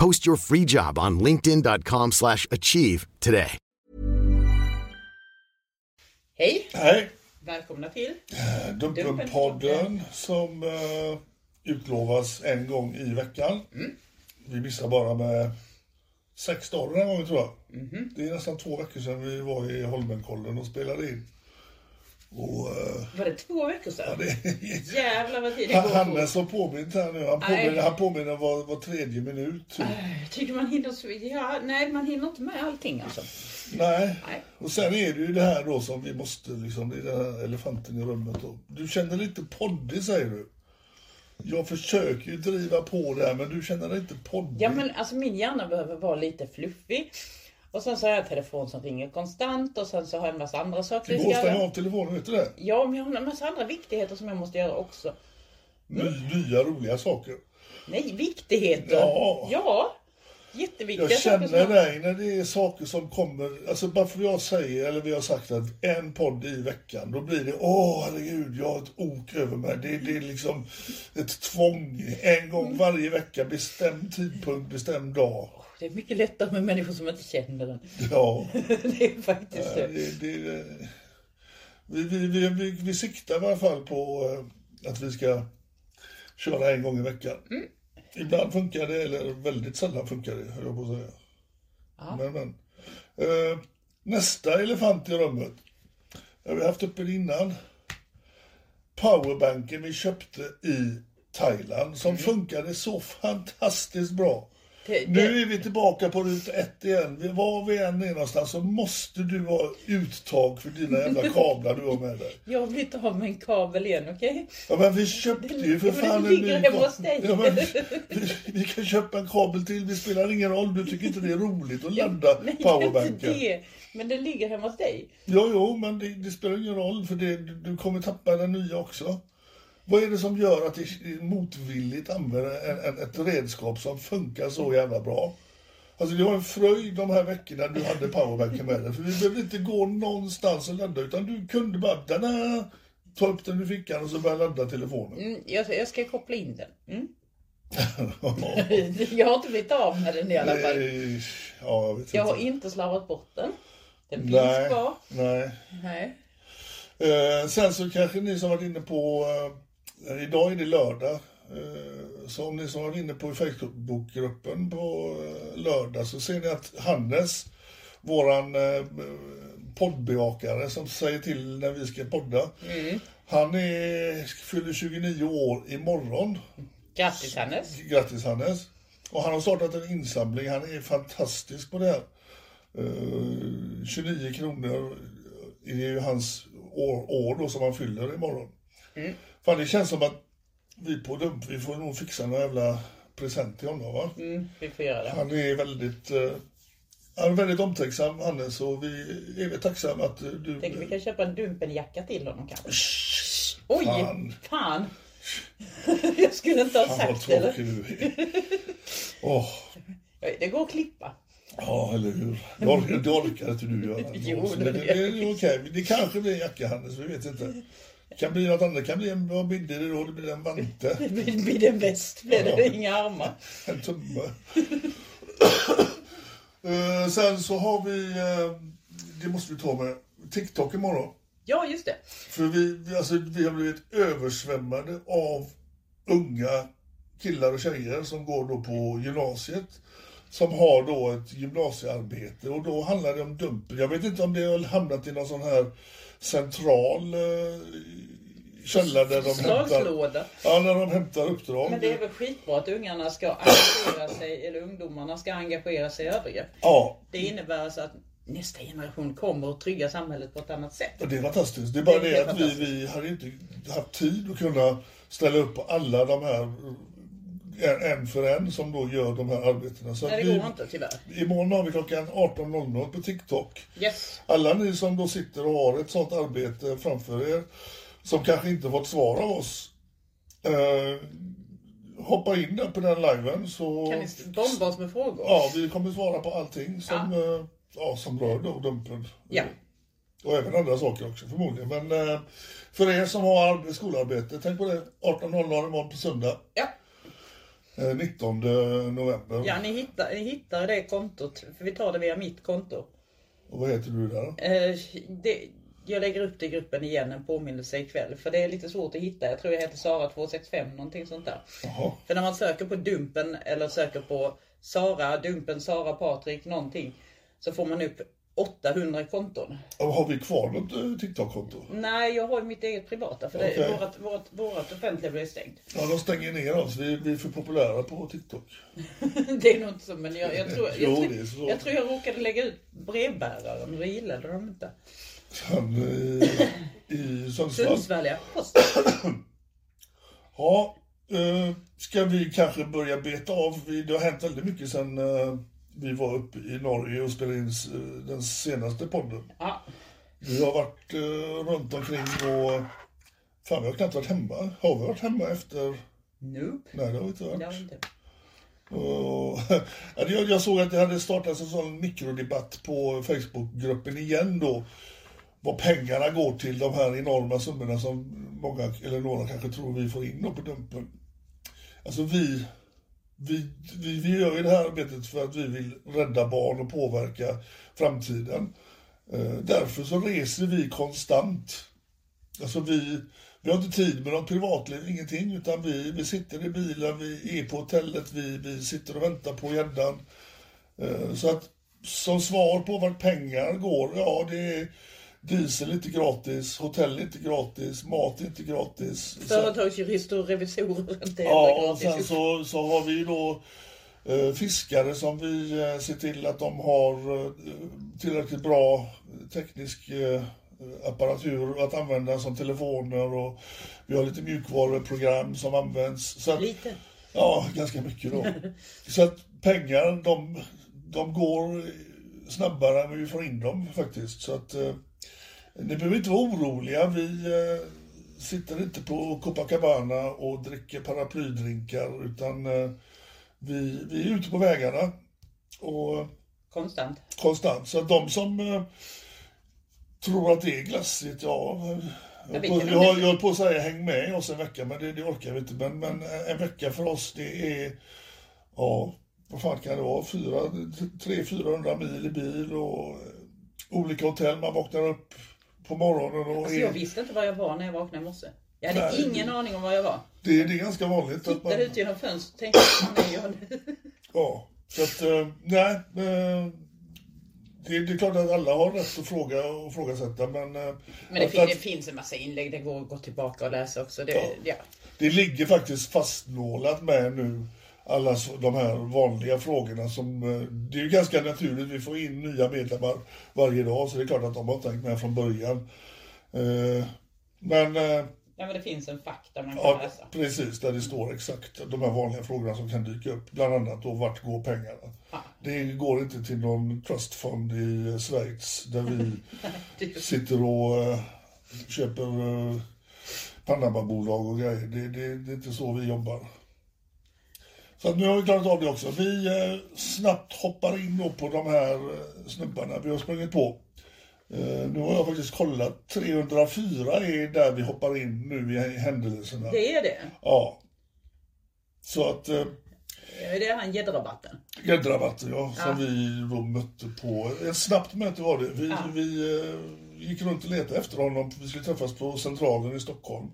Post your free job on linkedin.com/achieve slash achieve today. Hej! Hej! Välkomna till Dumpenpodden som uh, utlovas en gång i veckan. Vi missar bara med sex dagar den här gången tror jag. Det är nästan två veckor sedan vi var i Holmenkollen och spelade in. Och, uh, Var det två veckor ja, sedan? det, Jävlar vad tiden han, går Hannes fort. har påmint här nu. Han påminner, han påminner var, var tredje minut. Jag tycker man hinner så... Ja, nej, man hinner inte med allting alltså. Nej. Nej. Och sen är det ju det här då som vi måste, liksom, det är den här elefanten i rummet. Då. Du känner dig inte poddig säger du. Jag försöker ju driva på det här men du känner dig inte poddig. Ja, men alltså min hjärna behöver vara lite fluffig. Och sen så har jag en telefon som ringer konstant och sen så har jag en massa andra saker jag går ska att stänga göra. av telefonen, vet du det? Ja, men jag har en massa andra viktigheter som jag måste göra också. Ny, nya roliga saker. Nej, viktigheter! Ja. ja jätteviktiga Jag saker. känner som- dig när det är saker som kommer, alltså bara för jag säger, eller vi har sagt att en podd i veckan, då blir det, åh herregud, jag har ett ok över mig. Det, det är liksom ett tvång. En gång varje vecka, bestämd tidpunkt, bestämd dag. Det är mycket lättare med människor som inte känner den. Ja. det är faktiskt Ja, det. det, det, vi, vi, vi, vi, siktar i alla fall på eh, att vi ska köra en gång i veckan. Ibland funkar det, eller väldigt sällan funkar det, höll jag på att säga. Men, men. Eh, nästa elefant i rummet. Jag har vi haft uppe innan. Powerbanken vi köpte i Thailand som funkade så fantastiskt bra. Det- Nu är vi tillbaka på ruta ett igen. Var vi än är någonstans så måste du ha uttag för dina jävla kablar du har med dig. Jag har blivit av med en kabel igen, okej? Ja men vi köpte ju för fan en ny kabel. Ja, men vi, vi kan köpa en kabel till, det spelar ingen roll. Du tycker inte det är roligt att ladda Nej, powerbanken. inte det. Men den ligger hemma hos dig. Jo, jo, men det, det spelar ingen roll för det, du kommer tappa den nya också. Vad är det som gör att det motvilligt använder ett redskap som funkar så jävla bra? Alltså det var en fröjd de här veckorna du hade powerbanken med dig. För vi behövde inte gå någonstans och ladda utan du kunde bara tada, ta upp den ur fickan och så börja ladda telefonen. Mm, jag, jag ska koppla in den. Mm. jag har inte blivit av med den i alla fall. Eh, ja, jag vet Jag har inte. inte slarvat bort den. Den finns Nej, kvar. nej. Nej. Eh, sen så kanske ni som varit inne på, eh, idag är det lördag, eh, så om ni som varit inne på Facebookgruppen på eh, lördag så ser ni att Hannes, våran eh, poddbevakare som säger till när vi ska podda, han är, fyller 29 år imorgon. Grattis Hannes. Grattis Hannes! Och han har startat en insamling, han är fantastisk på det här. Eh, 29 kronor är ju hans år, år då som han fyller imorgon. Fan det känns som att vi på Dump, vi får nog fixa någon jävla present till honom va? Mm, vi får göra det. Han är väldigt, eh, han är väldigt omtänksam Hannes och vi är väl tacksamma att du... Tänk vi kan köpa en Dumpen-jacka till honom kanske. Oj! Fan. Fan! jag skulle inte ha Fan vad sagt det. eller? tråkig du Ja, Det går att klippa. Ja, eller hur? Det orkar, det orkar inte du göra. Jo, det det, det, det är okej. Det kanske blir jackahandels, vi vet inte. Kan bli något annat. Det kan bli en, vad blir det då? Det blir en vante. Det blir blir en väst, blir det inga armar. En tumme. Eh, sen så har vi, eh, det måste vi ta med, TikTok imorgon. Ja, just det. För vi, vi, alltså, vi har blivit översvämmade av unga killar och tjejer som går då på gymnasiet. Som har då ett gymnasiearbete och då handlar det om dumpen. Jag vet inte om det har hamnat i någon sån här central eh, källa där de hämtar, ja, när de hämtar uppdrag. Men det är väl skitbra att ungarna ska engagera sig, eller ungdomarna ska engagera sig i övergrepp. Ja, Det innebär alltså att nästa generation kommer att trygga samhället på ett annat sätt. och det är fantastiskt. Det är bara Det det, är att vi, vi hade inte haft tid att kunna ställa upp på alla de här en, för en som då gör de här arbetena. Så Nej, det vi, går inte tyvärr. Imorgon har vi klockan 18.00 på TikTok. Yes. Alla ni som då sitter och har ett sånt arbete framför er, som kanske inte fått svar av oss, eh, hoppa in där på den liven så... Kan ni bomba oss med frågor? Ja, vi kommer svara på allting som, ja. ja, som rör då Dumpen. Ja. Och även andra saker också förmodligen. Men eh, för er som har arbe- skolarbete, tänk på det. 18.00 imorgon på söndag. Ja. Eh, 19 november. Ja, ni hittar, ni hittar det kontot, för vi tar det via mitt konto. Och vad heter du där? Eh, det, jag lägger upp det i gruppen igen, en påminnelse ikväll. För det är lite svårt att hitta. Jag tror jag heter Sara265, någonting sånt där. Jaha. För när man söker på Dumpen eller söker på Sara, Dumpen, Sara, Patrik, någonting. Så får man upp 800 konton. Har vi kvar något eh, TikTok-konto? Nej, jag har mitt eget privata. För Okej. det, vårat, vårat, vårat offentliga blir stängt. Ja, de stänger ner oss. Vi, vi är för populära på TikTok. det är nog inte så, men jag, jag, tror, jag, det tror, så. jag tror jag råkade lägga ut brevbäraren då gillade de inte. Han eh, i Sundsvall. Sundsvall ja. Ja, eh, ska vi kanske börja beta av? Det har hänt väldigt mycket eh, vi var uppe i Norge och spelade in den senaste podden. Ja. Vi har varit eh, runt omkring och... Fan, vi har knappt varit hemma. Har vi varit hemma efter... Nope. Nej, det har vi inte varit. inte. Och, jag, jag såg att det hade startats en sån mikrodebatt på Facebookgruppen igen då. Vad pengarna går till de här enorma summorna som många, eller några kanske tror vi får in då på Dumpen. Alltså vi, vi, vi, vi gör ju det här arbetet för att vi vill rädda barn och påverka framtiden. Eh, därför så reser vi konstant. Alltså vi, vi har inte tid med något privatliv, ingenting, utan vi, vi sitter i bilen, vi är på hotellet, vi, vi sitter och väntar på gäddan. Eh, Så att som svar på vart pengar går, ja det är diesel inte gratis, hotell inte gratis, mat inte gratis. Företagsjurister och revisorer är inte Ja, heller och sen gratis. så, så har vi då eh, fiskare som vi eh, ser till att de har eh, tillräckligt bra teknisk apparatur att använda som telefoner och vi har lite mjukvaruprogram som används. Att, Lite. Ja, ganska mycket då. Så att pengar, de, de går snabbare än vi får in dem faktiskt. Så att ni behöver inte vara oroliga. Vi eh, sitter inte på Copacabana och dricker paraplydrinkar utan eh, vi, vi är ute på vägarna och Konstant. konstant. Så de som eh, tror att det är glassigt, ja... Jag, jag, höll på att säga häng med oss en vecka, men det, det orkar vi inte. Men, men en vecka för oss, det är... Ja, vad fan kan det vara? Fyra, tre, 400 mil i bil och olika hotell. Man vaknar upp på morgonen och Alltså är, jag visste inte var jag var när jag vaknade i morse. Jag hade Nej, ingen aning om var jag var. det, det är ganska vanligt. Att man, ut genom fönstret och tänkte, vad är jag nu? Ja, så att, eh, nej. eh, Det, det är klart att alla har rätt att fråga och ifrågasätta, men... eh, Men det, att- fin, det finns en massa inlägg, det går att gå tillbaka och läsa också. Det, Ja. ja. Det ligger faktiskt fastnålat med nu alla de här vanliga frågorna som, eh, det är ju ganska naturligt, vi får in nya medlemmar varje dag så det är klart att de har tänkt med från början. Eh, Men eh, ja, men det finns en där man kan ja, läsa. precis där det står exakt de här vanliga frågorna som kan dyka upp. Bland annat då vart går pengarna? Det går inte till någon trustfond i Schweiz där vi sitter och köper Panama-bolag och grejer. Det, det, det är inte så vi jobbar. Så nu har vi klarat av det också. Vi eh, snabbt hoppar in på de här eh, snubbarna vi har sprungit på. Eh, nu har jag faktiskt kollat. 304 är där vi hoppar in nu i händelserna. Det är det. Ja. Så att eh, Det är han gäddrabatten. gräddrabatten ja, som vi då mötte på. Ett snabbt möte var det. Vi, vi eh, gick runt och letade efter honom. Vi skulle träffas på Centralen i Stockholm.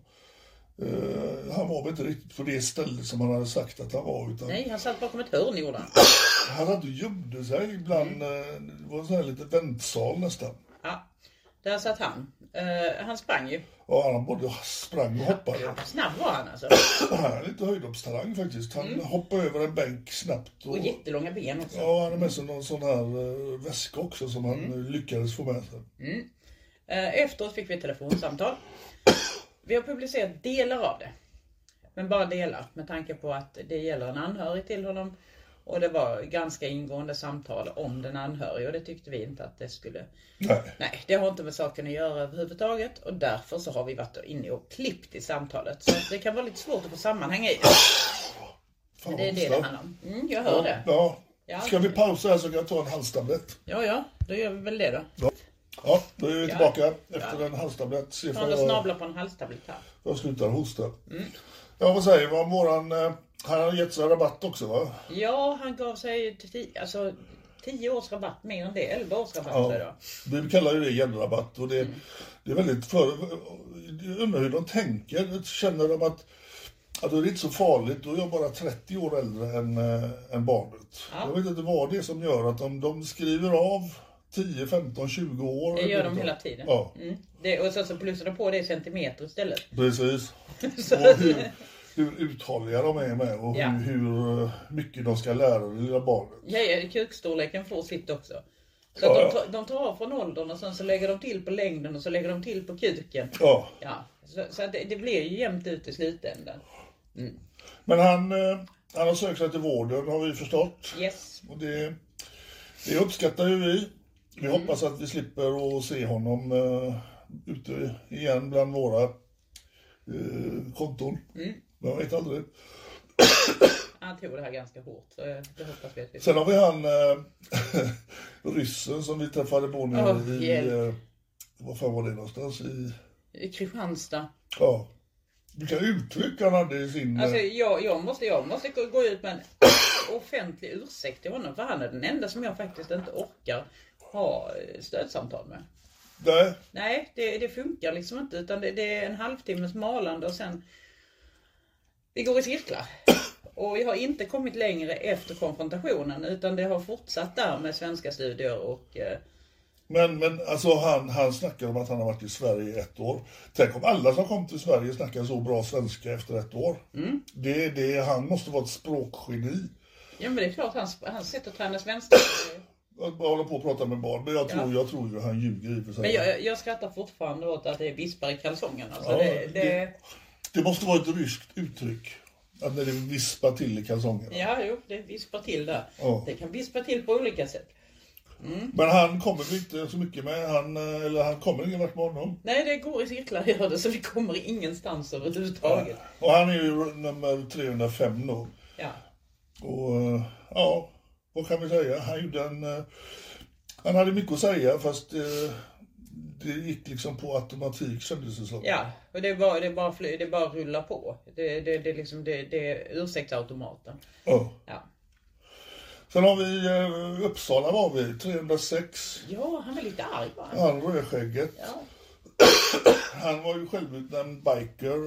Eh, han var väl inte riktigt på det stället som han hade sagt att han var. Utan Nej, han satt bakom ett hörn gjorde han. Han hade gömde sig bland, eh, det var en sån här liten väntsal nästan. Ja, där satt han. Eh, han sprang ju. Och han både sprang och hoppade. Snabb var han alltså. Och han är lite höjdhoppstalang faktiskt. Han hoppade över en bänk snabbt. Och jättelånga ben också. Ja, han har med sig någon sån här väska också som han Mm. eh, lyckades få med sig. Eh, Efteråt fick vi ett telefonsamtal. Vi har publicerat delar av det. Men bara delar med tanke på att det gäller en anhörig till honom. Och det var ganska ingående samtal om den anhörige och det tyckte vi inte att det skulle... Nej. Nej, det har inte med saken att göra överhuvudtaget och därför så har vi varit inne och klippt i samtalet. Så det kan vara lite svårt att få sammanhang i det. Men det är det det handlar om. Mm, jag hör det. Ja. Ja. Ska vi pausa här så kan jag ta en halstablett? Ja, ja, då gör vi väl det då. Ja, då är vi Ja. tillbaka efter en halstablett. Se jag, snabla på en halstablett här. jag slutar hosta. Mm. Ja, vad säger vi om våran... eh, Han har gett sig rabatt också va? Ja, han gav sig tio, alltså, tio års rabatt, mer än det. 11 års rabatt. Ja. Vi kallar ju det gällrabatt och det, Mm. det är väldigt för... Jag undrar hur de tänker. Känner de att, att det är inte så farligt, då är jag bara 30 år äldre än, äh, än barnet. Jag vet inte vad det är som gör att de, de skriver av 10, 15, 20 år. Det gör de hela tiden. Ja, Mm. Det, och sen så plussar de på det i centimeter istället. precis. Och hur, hur uthålliga de är med och Ja. hur, hur mycket de ska lära det lilla barnet. ja, ja, kukstorleken får sitt också. Så Ja, de, de tar av från åldern och sen så lägger de till på längden och så lägger de till på kuken. Ja. Ja, så, så det, det blir ju jämnt ut i slutändan. Men han, eh, han har sökt sig till vården har vi förstått. Yes. Och det, det uppskattar ju vi. Vi Mm. hoppas att vi slipper att se honom uh, ute igen bland våra uh, konton. Mm. Man vet aldrig. Han tog det här ganska hårt. Så det hoppas vi att vi Sen har vi han uh, ryssen som vi träffade på nere Åh, i... Uh, vad fan var det någonstans? I, I Kristianstad. ja. Vilka uttryck han hade i sin... Alltså eh, jag, jag, måste, jag måste gå ut med en offentlig ursäkt till honom. För han är den enda som jag faktiskt inte orkar ha eh, stödsamtal med. nej, Nej, det, det funkar liksom inte. Utan det, det är en halvtimmes malande och sen... Vi går i cirklar. Och vi har inte kommit längre efter konfrontationen. Utan det har fortsatt där med svenska studier och... Eh, Men, men alltså han, han snackar om att han har varit i Sverige i ett år. Tänk om alla som kom till Sverige snackar så bra svenska efter ett år. Mm. Det, det, han måste vara ett språkgeni. ja men det är klart, hans, hans sätt att träna svenska. Att bara hålla på och prata med barn. Men jag tror, jag tror ju han ljuger i och för sig. Men jag, jag skrattar fortfarande åt att det är vispar i kalsongerna. Så Ja, det, det, det- måste vara ett ryskt uttryck. Att när det vispar till i kalsongerna. Ja, jo, det vispar till där. Ja. Det kan vispa till på olika sätt. Men han kommer vi inte så mycket med. Han, eller han kommer ingen vart med honom. Nej, det går i cirklar gör det, så vi kommer ingenstans överhuvudtaget. Och han är ju nummer 305 då. Ja. Och eh, ja, vad kan vi säga? Han gjorde en... eh, Han hade mycket att säga fast eh, det gick liksom på automatik kändes det som. Ja, och det bara, det bara, fly, det bara rulla på. Det, det, det, är liksom, det, det är ursäktsautomaten. Ja. Ja. Sen har vi eh, Uppsala var vi, 306. ja, han är lite arg va? Han rödskägget. Ja. Han var ju självutnämnd biker.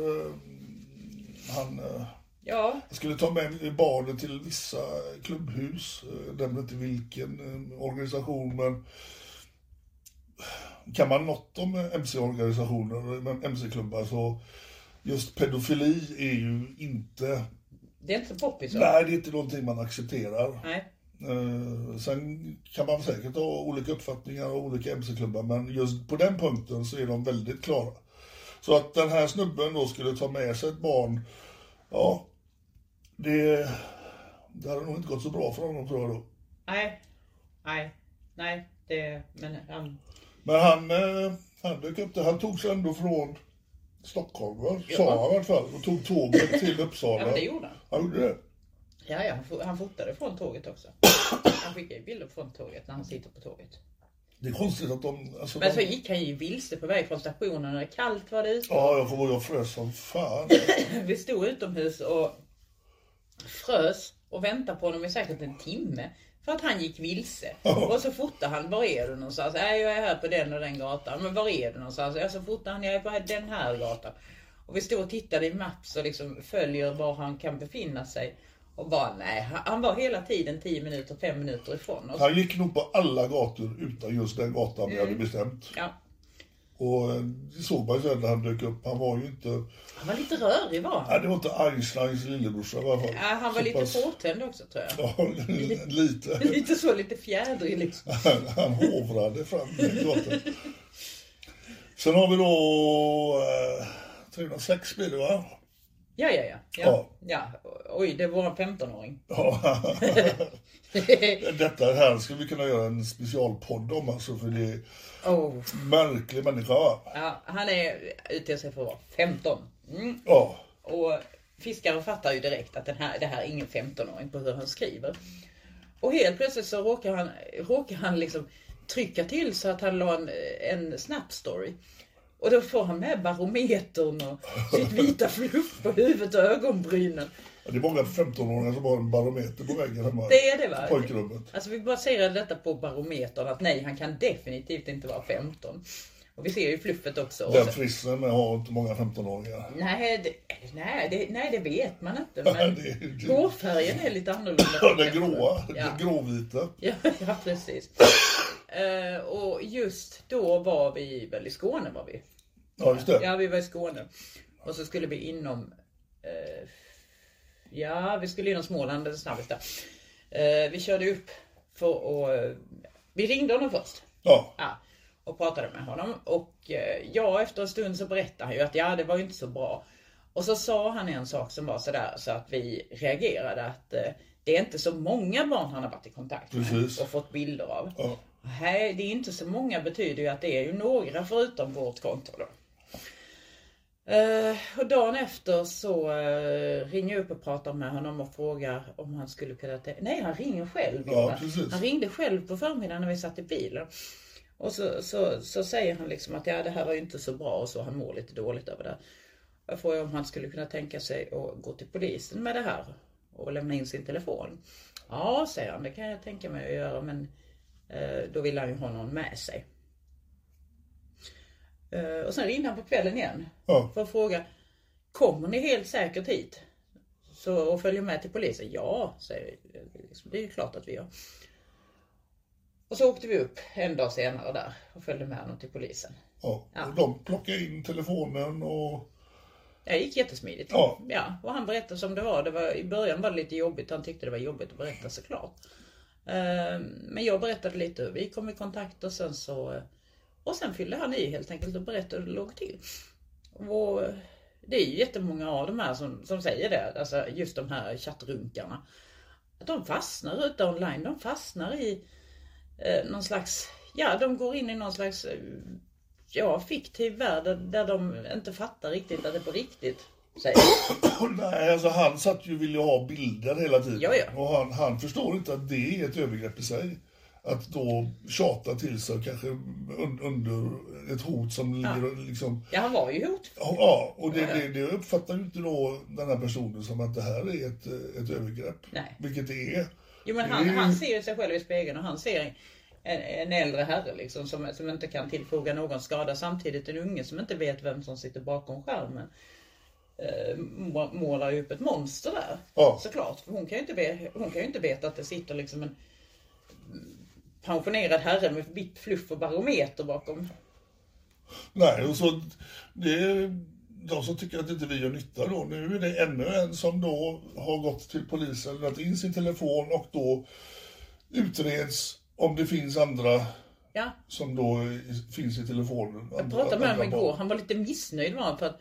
Han eh, Ja, skulle ta med barnen till vissa klubbhus. Jag nämnde inte vilken eh, organisation men kan man något om MC-organisationer, men MC-klubbar så just pedofili är ju inte, det är inte poppis nej det är inte någonting man accepterar. Nej. Eh, sen kan man säkert ha olika uppfattningar och olika MC-klubbar men just på den punkten så är de väldigt klara. Så att den här snubben då skulle ta med sig ett barn, ja, det, det hade nog inte gått så bra för honom tror jag då. Nej. Nej. Nej. Det, men han... Men han, eh, han dök upp där, han tog sig ändå från Stockholm va? Ja. Sa han i alla fall, och tog tåget till Uppsala. Ja, men det gjorde han. Han gjorde det. Ja, ja, han fo- han fotade från tåget också. Han skickade ju bilder från tåget när han sitter på tåget. Det är konstigt att de... Alltså, Men så de gick han ju vilse på väg från stationen och kallt var det ute. ja, jag kommer ihåg jag frös som fan. Vi stod utomhus och frös och väntade på honom i säkert en timme. För att han gick vilse. Och så fotade han, var är du någonstans? Nej, jag är här på den och den gatan. Men var är du någonstans? Ja, så fotade han, jag är på den här gatan. Och vi stod och tittade i Maps och liksom följer var han kan befinna sig. Och bara nej, han- var hela tiden 10 minuter, 5 minuter ifrån oss. Han gick nog på alla gator utan just den gatan vi hade bestämt. Ja, Och det såg man sen när han dök upp. Han var ju inte... han var lite rörig var han. Nej, det var inte Einsteins lillebrorsa i alla fall. Ja, han var Så lite pass- påtänd också tror jag. Ja, lite. Lite så, lite fjädrig liksom. Han, han hovrade fram gatan. Sen har vi då eh, 306 blir det va? Ja, ja, ja. Ja, ja. Oj, det var en 15-åring. Ja. Detta här skulle vi kunna göra en specialpodd om alltså för det är Oh. märklig människa? Ja, han är ute sig för att vara 15. Mm. Ja. Och fiskare fattar ju direkt att den här, det här är ingen 15-åring på hur han skriver. Och helt plötsligt så råkar han, råkar han liksom trycka till så att han la en, en snap story. Och då får han med barometern och sitt vita fluff på huvudet och ögonbrynen. Det är många 15-åringar som har en barometer på väggen hemma Det är det va? i pojkrummet. Alltså vi baserade detta på barometern att nej, han kan definitivt inte vara 15. Och vi ser ju fluffet också. Den fristen har inte många 15-åringar. Nej det, nej, det, nej, det vet man inte. Men hårfärgen är lite annorlunda. Den gråa, Ja. den gråvita. Ja, ja precis. Eh, och just då var vi väl i Skåne var vi. Ja, just det. Ja, vi var i Skåne. Och så skulle vi inom... Eh, ja, vi skulle inom Småland, det snabbast där. Eh, vi körde upp för att... Eh, vi ringde honom först. Ja. Ja, och pratade med honom. Och eh, ja, efter en stund så berättade han ju att ja, det var ju inte så bra. Och så sa han en sak som var sådär så att vi reagerade att eh, det är inte så många barn han har varit i kontakt med Precis. och fått bilder av. Ja. Nej, det är inte så många betyder ju att det är ju några förutom vårt konto då. Eh, och dagen efter så uh, ringer jag upp och pratar med honom och frågar om han skulle kunna... Nej, han ringer själv. Ja. Han ringde själv på förmiddagen när vi satt i bilen. Och så, så, så säger han liksom att ja, det här var ju inte så bra och så. Han mår lite dåligt över det. Jag frågar om han skulle kunna tänka sig att gå till polisen med det här och lämna in sin telefon. Ja, säger han, det kan jag tänka mig att göra men eh, då vill han ju ha någon med sig. Eh, och sen ringde han på kvällen igen Ja. för att fråga Kommer ni helt säkert hit? Så, och följer med till polisen? Ja, säger vi. Det är ju klart att vi gör. Och så åkte vi upp en dag senare där och följde med honom till polisen. Ja. Ja. Och de plockade in telefonen och... Det gick jättesmidigt. Ja. ja. Och han berättade som det var. det var. I början var det lite jobbigt. Han tyckte det var jobbigt att berätta såklart. Ehm, men jag berättade lite hur vi kom i kontakt och sen så... Och sen fyllde han i helt enkelt och berättade hur det låg till. Och det är ju jättemånga av de här som, som säger det. Alltså just de här chattrunkarna. Att de fastnar ute online. De fastnar i eh, någon slags... Ja, de går in i någon slags eh, ja, fiktiv värld där de inte fattar riktigt att det är på riktigt. Nej, alltså han satt ju och ville ha bilder hela tiden. Ja, ja. Och han, han förstår inte att det är ett övergrepp i sig. Att då tjata till sig kanske un, under ett hot som ligger liksom... Ja, han var ju hotfull. Ja, och det, det, det uppfattar ju inte då den här personen som att det här är ett, ett övergrepp. Nej. Vilket det är. Jo men han, han ser ju sig själv i spegeln och han ser en, en äldre herre liksom som, som inte kan tillfoga någon skada. Samtidigt en unge som inte vet vem som sitter bakom skärmen. Eh, må- målar upp ett monster där. Ja. Såklart. För hon kan, ju inte ve- hon kan inte veta att det sitter liksom en pensionerad herre med vitt fluff och barometer bakom. Nej, och så det är de som tycker att inte vi gör nytta då. Nu är det ännu en som då har gått till polisen, lämnat in sin telefon och då utreds om det finns andra Ja, som då finns i telefonen. Jag pratade med honom igår. Han var lite missnöjd var han för att,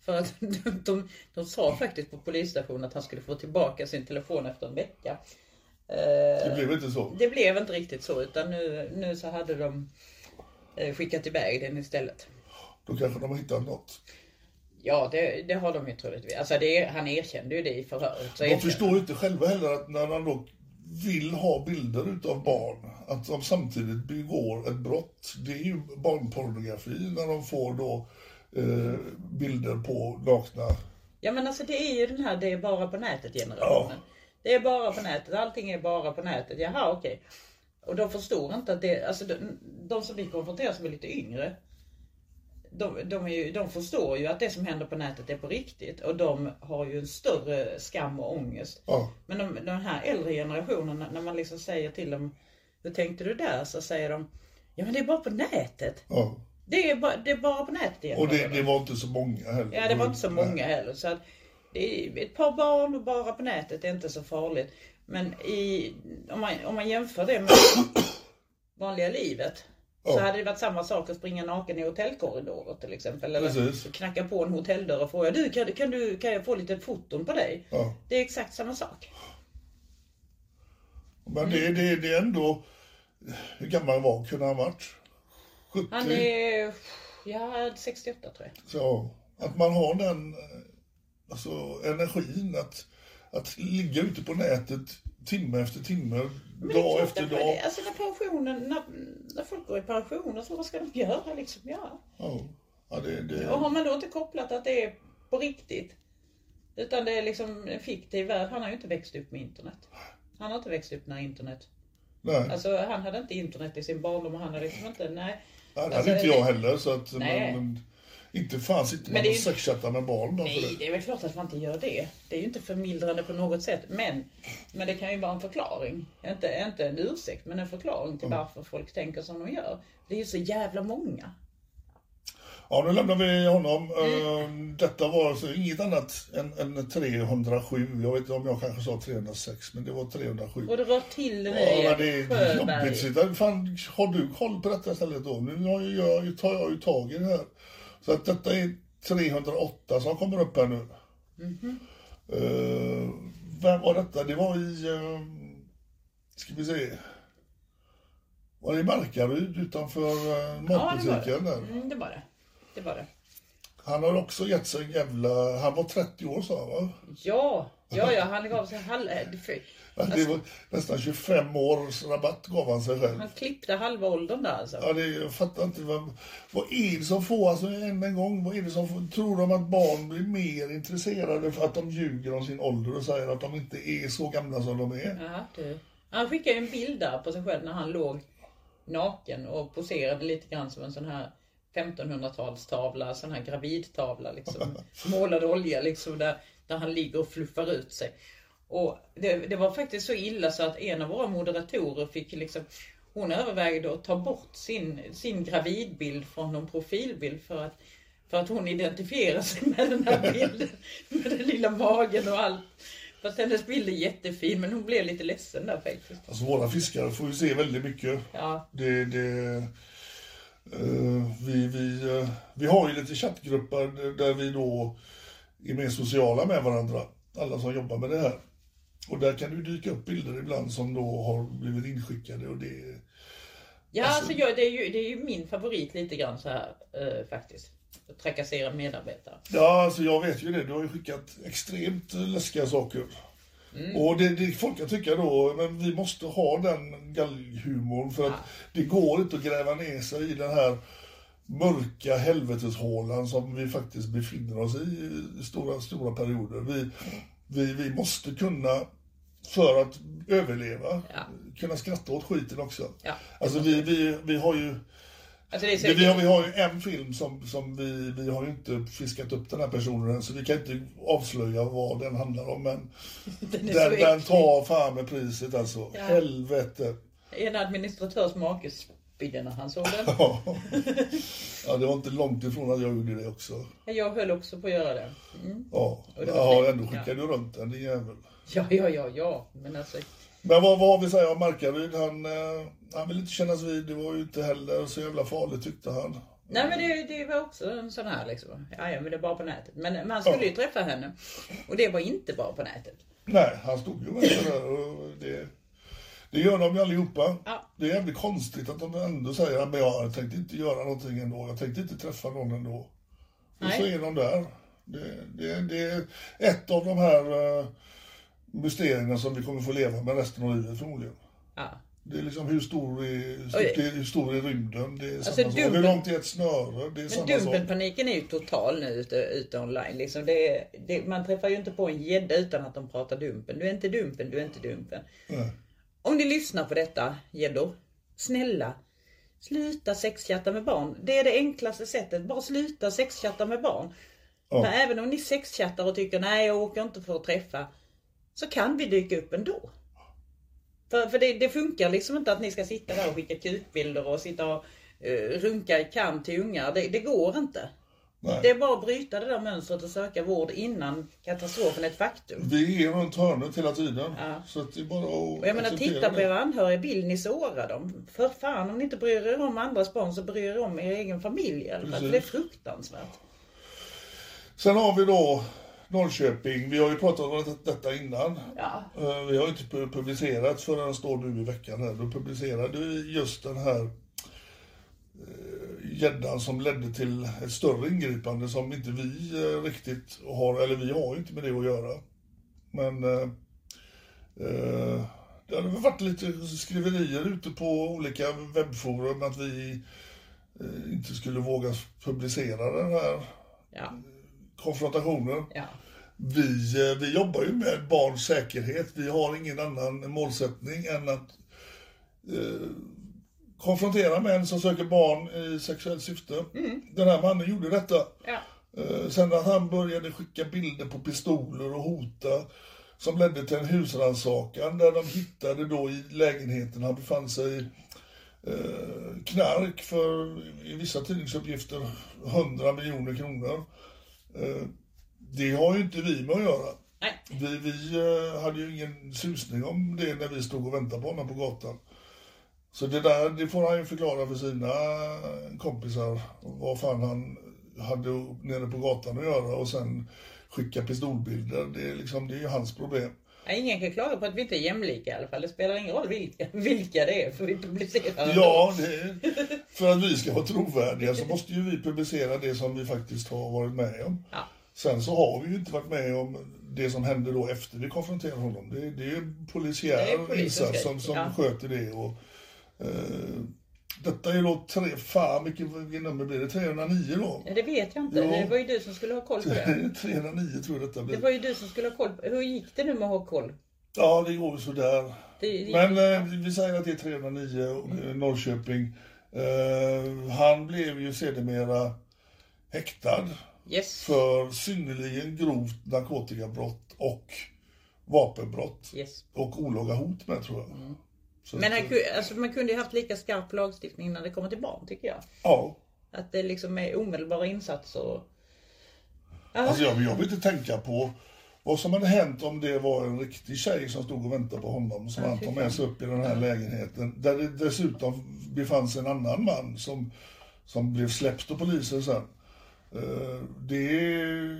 för att de, de sa faktiskt på polisstationen att han skulle få tillbaka sin telefon efter en vecka. Eh, Det blev inte så. Det blev inte riktigt så utan nu, nu så hade de eh, skickat iväg den istället. Då kanske de har hittat något. Ja, det, det har de ju troligtvis. Alltså det, han erkände ju det i förhöret. De erkände förstår ju inte själva heller att när de då vill ha bilder utav barn, att de samtidigt begår ett brott. Det är ju barnpornografi när de får då eh, bilder på nakna. Ja men alltså det är ju den här det är bara på nätet generationen. Det är bara på nätet, allting är bara på nätet. Jaha okej. Och de förstår inte att det, alltså de, de som vi konfronterar som är lite yngre. De, de, ju, de förstår ju att det som händer på nätet är på riktigt och de har ju en större skam och ångest. Ja. Men de, den här äldre generationen, när man liksom säger till dem Hur tänkte du där? Så säger de Ja men det är bara på nätet. Ja. Det är bara, det är bara på nätet Och det, det var inte så många heller. Ja, det var inte så många heller. Så att det är ett par barn och bara på nätet är inte så farligt. Men i, om, man, om man jämför det med vanliga livet. Så Ja. hade det varit samma sak att springa naken i hotellkorridorer till exempel. Eller Precis. knacka på en hotelldörr och fråga du kan, kan, du, kan jag få lite foton på dig? Ja. Det är exakt samma sak. Men det, det, det är ändå... Hur gammal var kunde han varit? 70? Han är ja, 68 tror jag. Så, att man har den eh, alltså, energin att, att ligga ute på nätet timme efter timme, Men dag efter dag. det- Alltså när pensionen, när, när folk går i pension och så vad ska de göra liksom? Ja. Ja, ja, det, det, Och har man då inte kopplat att det är på riktigt. Utan det är liksom en fiktiv värld. Han har ju inte växt upp med internet. Han har inte växt upp när internet. nej, Alltså han hade inte internet i sin barndom och han hade liksom inte, nej. Det hade alltså, inte jag heller. Så att, Nej. men, men, inte fanns inte Men man det och ju- sexchatta med barn för Nej, det. det är väl klart att man inte gör det. Det är ju inte förmildrande på något sätt. Men, men det kan ju vara en förklaring. Inte, inte en ursäkt, men en förklaring till varför folk tänker som de gör. Det är ju så jävla många. Ja, nu lämnar vi honom. Mm. Eh, Detta var alltså inget annat än, än 307. Jag vet inte om jag kanske sa 306, men det var 307. Och det rör till nu Ja, det är jobbigt. Fan, har du koll på detta stället då? Nu har jag, tar jag ju tag i det här. Så att detta är 308 som kommer upp här nu. Mhm. Eh, vem var detta? Det var i... Uh, ska vi se. Var det i Markaryd utanför uh, Ja, det var matbutiken det. Mm, det var det. Det var det. Han har också gett sig en jävla... Han var 30 år sa han va? Ja, ja, ja han gav sig halv... eh, Det var nästan 25 års rabatt gav han sig själv. Han klippte halva åldern där alltså. Ja, det, jag fattar inte. Vad, vad är det som får, alltså än en gång, vad är det som får, tror de att barn blir mer intresserade för att de ljuger om sin ålder och säger att de inte är så gamla som de är? Ja, du. Han skickade ju en bild där på sig själv när han låg naken och poserade lite grann som en sån här 1500-talstavla, sån här gravidtavla liksom. Målad olja liksom där, där han ligger och fluffar ut sig. Och det, det var faktiskt så illa så att en av våra moderatorer fick liksom hon övervägde att ta bort sin, sin gravidbild från någon profilbild för att, för att hon identifierar sig med den här bilden. Med den lilla magen och allt. Fast hennes bild är jättefin men hon blev lite ledsen där faktiskt. Alltså våra fiskare får ju se väldigt mycket. Ja, Det, det, vi, vi, eh, vi har ju lite chattgrupper där vi då är mer sociala med varandra. Alla som jobbar med det här. Och där kan det dyka upp bilder ibland som då har blivit inskickade och det... ja alltså, jag, det, är ju, det är ju min favorit lite grann så här eh, faktiskt. Att trakassera medarbetare. Ja, alltså jag vet ju det. Du har ju skickat extremt läskiga saker. Och det, det folk kan tycka då, men vi måste ha den galghumorn för att det går inte att gräva ner sig i den här mörka helveteshålan som vi faktiskt befinner oss i i stora, stora perioder. Vi, vi, vi måste kunna, för att överleva, Ja. kunna skratta åt skiten också. Ja. Alltså vi, vi, vi har ju Alltså det säkert, vi, har, vi har ju en film som, som vi, vi har ju inte fiskat upp den här personen än, så vi kan inte avslöja vad den handlar om. Men den den, den tar fan med priset alltså. Ja. Helvete. En administratörs make spydde när han såg den. Ja. det var inte långt ifrån att jag gjorde det också. Jag höll också på att göra det. Mm. Ja, Och det var ja ändå skickade du runt den, din jävel. Ja, ja, ja, ja. Men alltså, Men vad, vad har vi att säga om Markaryd? Han, eh, han vill inte kännas vid, det var ju inte heller så jävla farligt tyckte han. Nej men det, det var också en sån här liksom. Ja, ja men det är bara på nätet. Men man skulle ju träffa henne. Och det var inte bara på nätet. Nej, han stod ju med där och det, det gör de ju allihopa. Ja. Det är jävligt konstigt att de ändå säger att jag tänkte inte göra någonting ändå. Jag tänkte inte träffa någon ändå. Och Nej. så är de där. Det, det, det är ett av de här uh, mysterierna som vi kommer få leva med resten av livet förmodligen. Ja. Det är liksom hur stor är, hur stor är, rymden? Det är Alltså, samma sak. Hur långt är ett snöre? Det är Men samma sak. dumpenpaniken är ju total nu ute, ute online. Liksom det, är- det, man träffar ju inte på en gädda utan att de pratar dumpen. Du är inte dumpen, du är inte dumpen. Nej. Om ni lyssnar på detta gäddor, snälla sluta sexchatta med barn. Det är det enklaste sättet. Bara sluta sexchatta med barn. Ja. För även om ni sexchattar och tycker nej jag åker inte för att träffa. Så kan vi dyka upp ändå. För, för det, det funkar liksom inte att ni ska sitta där och skicka kukbilder och sitta och eh, runka i kam till ungar. Det, det går inte. Nej. Det är bara att bryta det där mönstret och söka vård innan katastrofen är ett faktum. Vi är runt hörnet hela tiden. Ja. Så att det är bara att Och jag menar titta på era anhöriga, vill ni såra dem? För fan om ni inte bryr er om andras barn så bryr er om er egen familj. För det är fruktansvärt. Sen har vi då Norrköping. Vi har ju pratat om det- detta innan. Ja. Eh, Vi har inte pu- publicerat förrän står nu i veckan här. Då publicerade vi just den här eh, gäddan som ledde till ett större ingripande som inte vi eh, riktigt har, eller vi har ju inte med det att göra. Men eh, det hade varit lite skriverier ute på olika webbforum att vi inte skulle våga publicera den här Ja. Konfrontationen. Ja. Vi, eh, vi jobbar ju med barns säkerhet. Vi har ingen annan målsättning än att eh, konfrontera män som söker barn i sexuellt syfte. Den här mannen gjorde detta. Ja. Eh, sen att han började skicka bilder på pistoler och hota som ledde till en husrannsakan där de hittade då i lägenheten han befann sig i eh, knark för i vissa tidningsuppgifter 100 miljoner kronor. Eh, det har ju inte vi med att göra. Nej. Vi, vi eh, hade ju ingen susning om det när vi stod och väntade på honom på gatan. Så det där, det får han ju förklara för sina kompisar vad fan han hade nere på gatan att göra och sen skicka pistolbilder. Det är liksom, det är ju hans problem. Ingen kan klaga på att vi inte är jämlika i alla fall. Det spelar ingen roll vilka, vilka det är för vi publicerar. Ja, det, för att vi ska vara trovärdiga så måste ju vi publicera det som vi faktiskt har varit med om. Ja. Sen så har vi ju inte varit med om det som hände då efter vi konfronterade honom. Det, det är ju polisiär är insats som, som ja. sköter det. Och, eh, detta är då tre, fan vilket, vilket nummer blir det? 309 då? Ja, Det vet jag inte. Ja. Det var ju du som skulle ha koll på det. 309 tror jag detta Det blir. var ju du som skulle ha koll på Hur gick det nu med att ha koll? Ja, det går sådär. Det gick- Men eh, vi säger att det är 309 och eh, Norrköping. Eh, han blev ju sedermera häktad Yes. för synnerligen grovt narkotikabrott och vapenbrott. yes. Och olaga hot med tror jag. Så Men han, alltså, man kunde ju haft lika skarp lagstiftning när det kommer till barn tycker jag. Ja, Att det liksom är omedelbara insatser. Ja. alltså jag, jag vill inte tänka på vad som hade hänt om det var en riktig tjej som stod och väntade på honom som han tog med sig upp i den här lägenheten. Där det dessutom befann sig en annan man som, som blev släppt av polisen sen. Eh, Det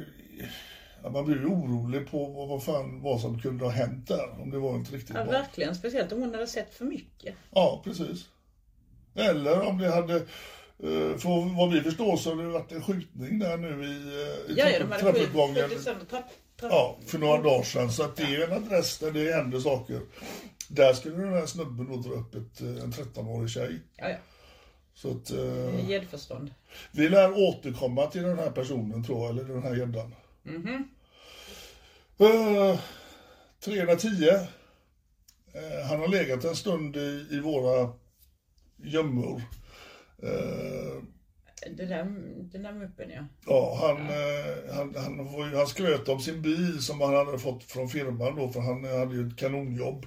man blir ju orolig på vad, vad fan vad som kunde ha hänt där om det var inte riktigt ja, bra. verkligen. Speciellt om hon hade sett för mycket. Ja, precis. Eller om det hade, eh, för vad vi förstår så har det varit en skjutning där nu i, eh, i Ja, ja, trappuppgången. Ja, för några dagar sedan. Så att det är en adress där det händer saker. Där skulle den här snubben då dra upp ett, eh, en 13-årig tjej. Ja, ja. Så att eh, Gäddförstånd. vi lär återkomma till den här personen tror jag, eller den här gäddan. Mhm. Eh, 310. Eh, han har legat en stund i, i våra gömmor. Där, den där muppen ja. Ja, han, eh, han, han, ju, han skröt om sin bil som han hade fått från firman då, för han hade ju ett kanonjobb.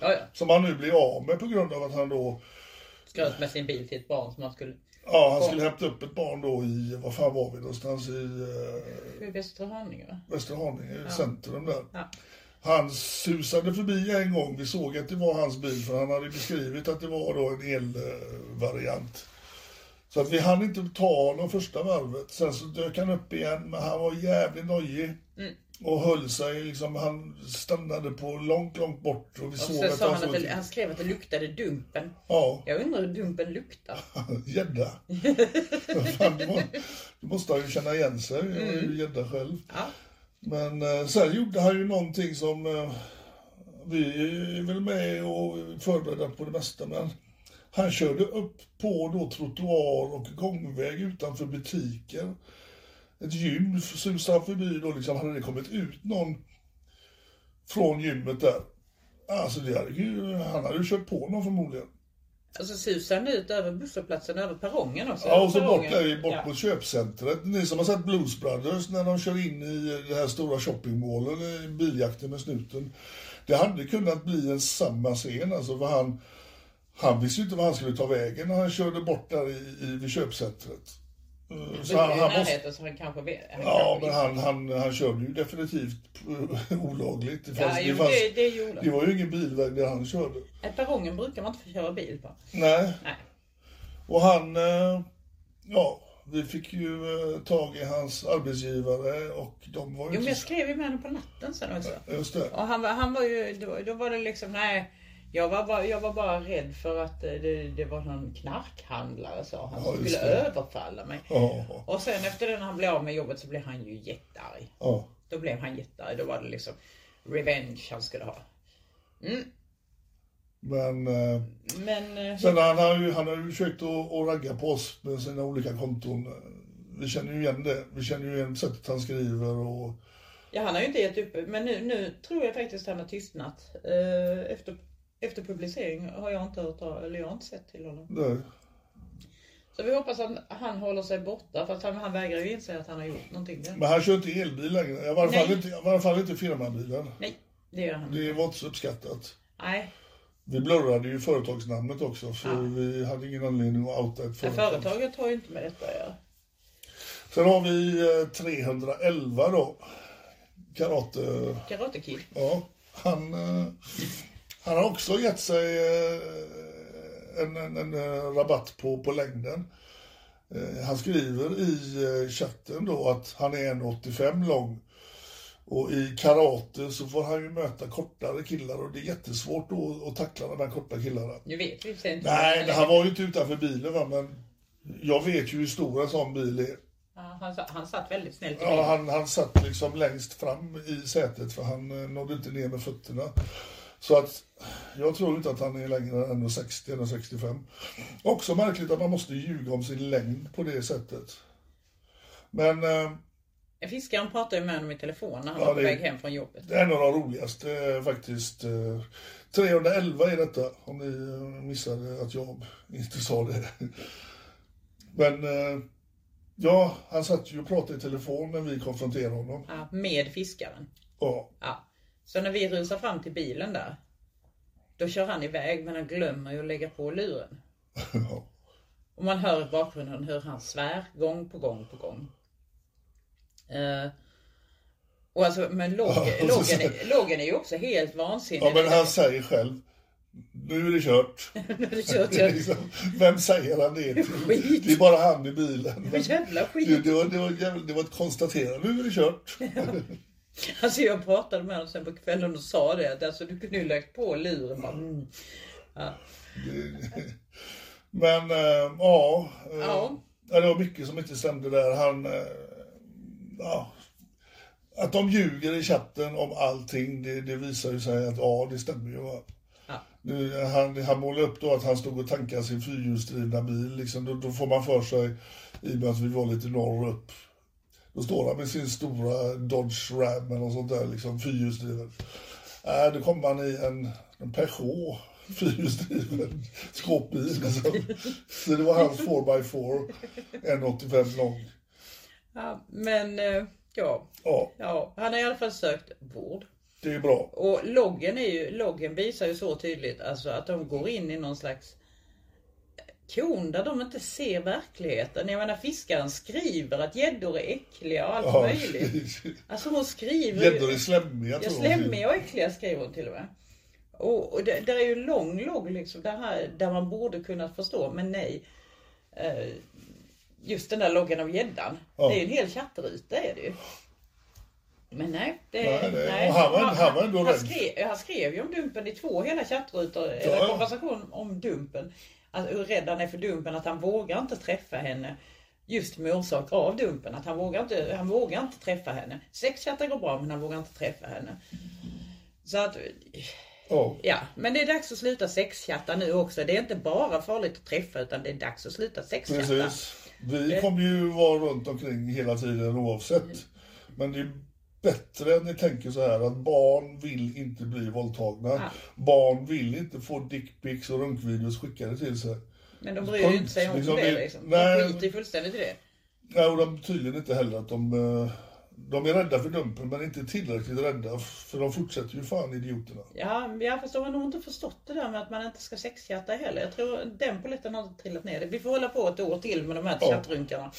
Ja, ja. Som han nu blir av med på grund av att han då, Skröt med sin bil till ett barn som han skulle... ja han skulle hämta upp ett barn då i, vad fan var vi någonstans i eh, I Västra Haninge va? Västra Haninge, centrum där. Ja. Han susade förbi en gång, vi såg att det var hans bil för han hade beskrivit att det var då en elvariant. Så att vi hann inte ta honom första varvet. Sen så dök han upp igen, men han var jävligt nojig. Och höll sig liksom, han stannade på långt, långt bort och vi Och såg så att sa han att det, han skrev att det luktade Dumpen. Ja, Jag undrar hur Dumpen luktar. gädda. Må- det måste han ju känna igen sig, jag är ju gädda själv. Ja. Men eh, sen gjorde han ju någonting som eh, vi är väl med och förberedda på det mesta, men han körde upp på då trottoar och gångväg utanför butiker. Ett gym susade förbi då liksom, hade det kommit ut någon från gymmet där. Alltså det hade ju, han hade ju kört på någon förmodligen. Och så susar han ut över busshållplatsen, över perrongen också. Ja, och så bort där bort Ja. mot köpcentret. Ni som har sett Blues Brothers när de kör in i det här stora shoppingmålen, i biljakten med snuten. Det hade kunnat bli en samma scen alltså, för han, han visste ju inte var han skulle ta vägen när han körde bort där i, i, vid köpcentret. Det Så han, han måste, så han kanske vet. Han ja, kanske men han, han, han körde ju definitivt olagligt. Det, Ja, jo, det, fanns, det, det det var ju ingen bilväg där han körde. Perrongen brukar man inte få köra bil på. Nej. Nej. Och han, eh, ja, vi fick ju eh, tag i hans arbetsgivare och de var ju Jo, men jag skrev ju med honom på natten sen också. Just det. Och han, han var ju, då, då var det liksom, nej. Jag var, bara, jag var bara rädd för att eh, det, det var någon knarkhandlare sa han Ja, som just skulle det. överfalla mig. Ja, Och sen efter det när han blev av med jobbet så blev han ju jättearg. ja. Då blev han jättearg. Då var det liksom revenge han skulle ha. Men eh, Men eh, sen han har ju, han har ju försökt att, att ragga på oss med sina olika konton. Vi känner ju igen det. Vi känner ju igen sättet han skriver och... ja, han har ju inte gett upp. Men nu, nu tror jag faktiskt han har tystnat. Eh, efter, efter publicering har jag inte hört eller jag har inte sett till honom. Det. Så vi hoppas att han håller sig borta. Fast han, han vägrar ju inse att han har gjort någonting. Där. Men han kör inte elbil längre. I varje fall Nej. inte, i varje fall inte firmabilen. Nej, det gör han. Det var inte så uppskattat. Nej, Vi blurrade ju företagsnamnet också för Ja. vi hade ingen anledning att outa ett företag. företaget har ju inte med detta att göra. Sen har vi eh, 311 då. Karate. Karate Kid. Ja, han, eh, han har också gett sig eh, en, en, en eh, rabatt på, på längden. Eh, Han skriver i chatten då att han är 1,85 lång. Och i karate så får han ju möta kortare killar och det är jättesvårt då att tackla de här korta killarna. Nu vet vi inte. Nej, han var ju inte utanför bilen va, men jag vet ju hur stor en sån bil är. Ja, han, han satt väldigt snällt Ja, han, han satt liksom längst fram i sätet för han nådde inte ner med fötterna. Så att jag tror inte att han är längre än 1,60 eller 65. Också märkligt att man måste ljuga om sin längd på det sättet. Men eh, Fiskaren pratade ju med honom i telefon när han Ja, var på väg hem från jobbet. det är en av de roligaste eh, faktiskt. Eh, 311 är detta, om ni eh, missade att jag inte sa det. Men eh, ja, han satt ju och pratade i telefon när vi konfronterade honom. Ja, med fiskaren. Ja, Ja. Så när vi rusar fram till bilen där. Då kör han iväg men han glömmer ju att lägga på luren. Och man hör i bakgrunden hur han svär gång på gång på gång. Eh, och alltså, men Logan, Ja, och så Logan, är, är ju också helt vansinnig. Ja, men han säger själv, nu är det kört. Det kör Det är till- liksom, vem säger han det till? Det är bara han i bilen. Men Jävla skit. Det, det, var, det, var, det var ett konstaterande, nu är det kört. Alltså jag pratade med honom sen på kvällen och sa det att alltså, du kunde ju lagt på luren. Bara, mm. ja. Men äh, ja, Ja. det var mycket som inte stämde där. Han, äh, ja, att de ljuger i chatten om allting, det, det visar ju sig att ja, det stämmer ju. Ja. Nu, han, han målade upp då att han stod och tankade sin fyrhjulsdrivna bil. Liksom, då, då får man för sig, i och med att vi var lite norr upp, då står han med sin stora Dodge Ram eller sånt där, liksom fyrhjulsdriven. Äh, då kommer han i en, en Peugeot fyrhjulsdriven skåpbil. Liksom. Så det var hans 4x4, 1,85 lång. Ja, men eh, ja, Ja, ja, han har i alla fall sökt vård. det är bra. Och loggen, är ju, loggen visar ju så tydligt alltså att de går in i någon slags kon där de inte ser verkligheten. Jag menar fiskaren skriver att gäddor är äckliga och allt Ja. möjligt. Alltså hon skriver Gäddor är slemmiga Ja, tror jag. slemmiga och äckliga skriver hon till och med. Och, och det, där är ju lång logg liksom, där, här, där man borde kunna förstå, men nej. Eh, just den där loggen av gäddan. Ja. Det är ju en hel chattruta är det ju. Men nej. Det, Nej, det- nej. han var- han var ändå han, skrev, han skrev ju om Dumpen i två hela chattrutor. Ja, eller konversation om Dumpen. Alltså, hur rädd han är för Dumpen. Att han vågar inte träffa henne. Just med orsak av Dumpen. Att han vågar inte, han vågar inte träffa henne. Sexchatta går bra men han vågar inte träffa henne. Så att, Ja. ja. Men det är dags att sluta sexchatta nu också. Det är inte bara farligt att träffa utan det är dags att sluta sexchatta. Precis. Vi kommer ju vara runt omkring hela tiden oavsett. Men det bättre att ni tänker så här att barn vill inte bli våldtagna. Ja. Barn vill inte få dickpics och runkvideos skickade till sig. Men de bryr ju inte sig om Liksom, det det- liksom. nej. De skiter ju fullständigt i det. Nej, och de tydligen inte heller att de... eh, De är rädda för Dumpen men inte tillräckligt rädda för de fortsätter ju fan idioterna. Ja, jag förstår, har nog inte förstått det där med att man inte ska sexchatta heller. Jag tror den polletten har trillat ner. Vi får hålla på ett år till med de här Ja. chattrunkarna.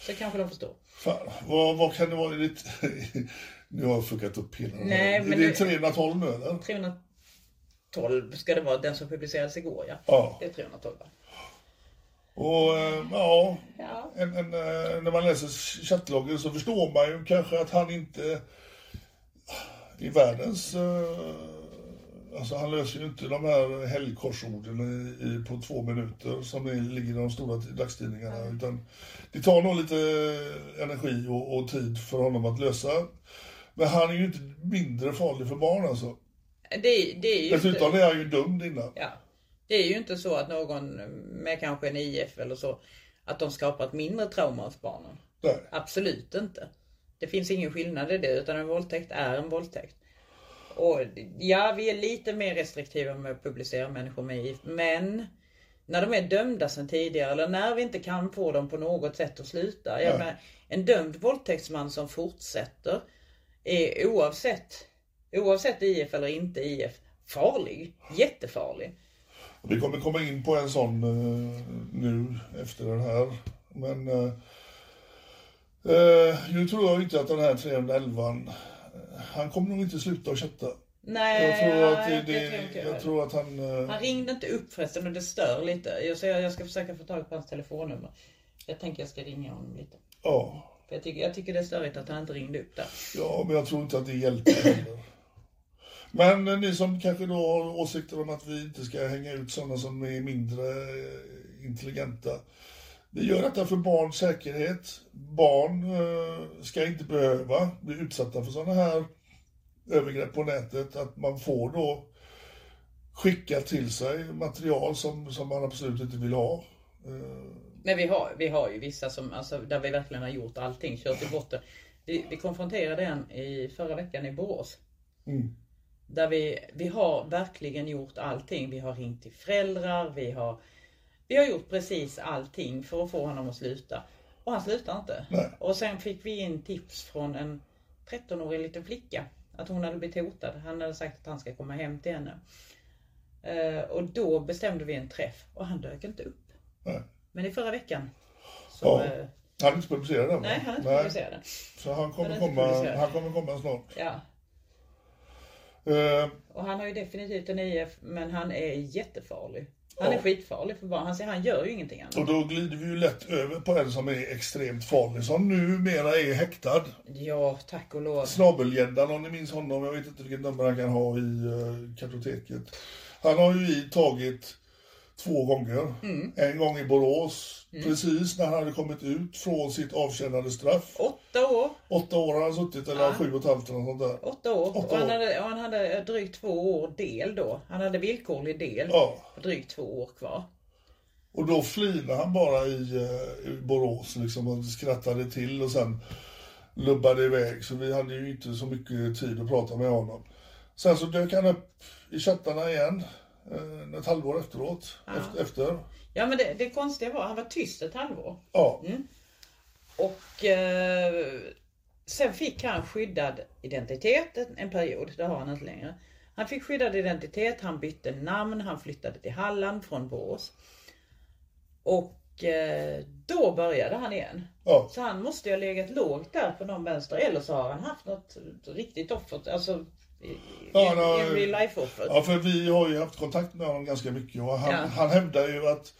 Så kanske de förstår. Fan, vad, vad kan det vara i ditt... nu har jag fuckat upp hela. Nej, Är men det nu- 312 nu eller? 312 ska det vara, den som publicerades igår ja. Ja. Det är 312 va? Och eh, ja, Ja. en, en, eh, när man läser chattloggen så förstår man ju kanske att han inte i världens... Alltså han löser ju inte de här helgkorsorden i, i, på två minuter som det ligger i de stora dagstidningarna. Utan det tar nog lite energi och, och tid för honom att lösa. Men han är ju inte mindre farlig för barn alltså. Det, det är ju Dessutom inte, är han ju dömd innan. ja, det är ju inte så att någon med kanske en IF eller så, att de skapar ett mindre trauma hos barnen. Nej. Absolut inte. Det finns ingen skillnad i det utan en våldtäkt är en våldtäkt. Och ja, vi är lite mer restriktiva med att publicera människor med gift. Men när de är dömda sedan tidigare eller när vi inte kan få dem på något sätt att sluta. Ja. menar, en dömd våldtäktsman som fortsätter är oavsett, oavsett IF eller inte IF farlig. Jättefarlig. Vi kommer komma in på en sån eh, nu efter den här. Men eh, eh, nu tror jag inte att den här 311 eh, han kommer nog inte sluta att chatta. Nej, Jag tror att, det, jag det, tror inte jag tror att han... eh, Han ringde inte upp förresten och det stör lite. Jag, så jag, jag ska försöka få tag på hans telefonnummer. Jag tänker jag ska ringa honom lite. Ja, För jag, tycker, jag tycker det är störigt att han inte ringde upp där. ja, men jag tror inte att det hjälper heller. Men eh, ni som kanske då har åsikter om att vi inte ska hänga ut sådana som är mindre eh, intelligenta. Vi gör detta för barns säkerhet. Barn eh, ska inte behöva bli utsatta för sådana här övergrepp på nätet. Att man får då skicka till sig material som, som man absolut inte vill ha. Eh, Men vi har, vi har ju vissa som, alltså, där vi verkligen har gjort allting, kört i botten. Vi, vi konfronterade en i förra veckan i Borås. Mm. Där vi, vi har verkligen gjort allting. Vi har ringt till föräldrar, vi har, vi har gjort precis allting för att få honom att sluta. Och han slutar inte. Nej. Och sen fick vi in tips från en 13-årig liten flicka. Att hon hade blivit hotad. Han hade sagt att han ska komma hem till henne. Eh, och då bestämde vi en träff och han dök inte upp. nej. Men i förra veckan så... Ja. eh, Han är inte publicerad än nej, han är inte publicerad än. Så han kommer, Han komma, han kommer komma snart. Ja. Eh, Och han har ju definitivt en IF, men han är jättefarlig. Han är Ja. skitfarlig för barn. Han, säger, han gör ju ingenting annat. och då glider vi ju lätt över på en som är extremt farlig, som numera är häktad. Ja, tack och lov. Snabelgäddan, om ni minns honom, jag vet inte vilket nummer han kan ha i uh, kartoteket. Han har ju vi tagit två gånger. Mm. En gång i Borås, precis när han hade kommit ut från sitt avtjänade straff. Åtta år. Åtta år har han suttit, eller sju och ett halvt eller något sånt där. Åtta år. Åtta och han år. hade, och han hade drygt två år del då. Han hade villkorlig del. Ja. Drygt två år kvar. Och då flinade han bara i, eh, i Borås liksom och skrattade till och sen lubbade iväg. Så vi hade ju inte så mycket tid att prata med honom. Sen så dök han upp i chattarna igen. Eh, Ett halvår efteråt. Efter, efter. Ja men det, det konstiga var, han var tyst ett halvår. Ja. Och eh, sen fick han skyddad identitet en, period. Det har han inte längre. Han fick skyddad identitet, han bytte namn, han flyttade till Halland från Borås. Och eh, då började han igen. Ja. Så han måste ju ha legat lågt där på någon vänster eller så har han haft något riktigt offer. Alltså Ja, real offer. ja, för vi har ju haft kontakt med honom ganska mycket och han, Ja. han hävdar ju att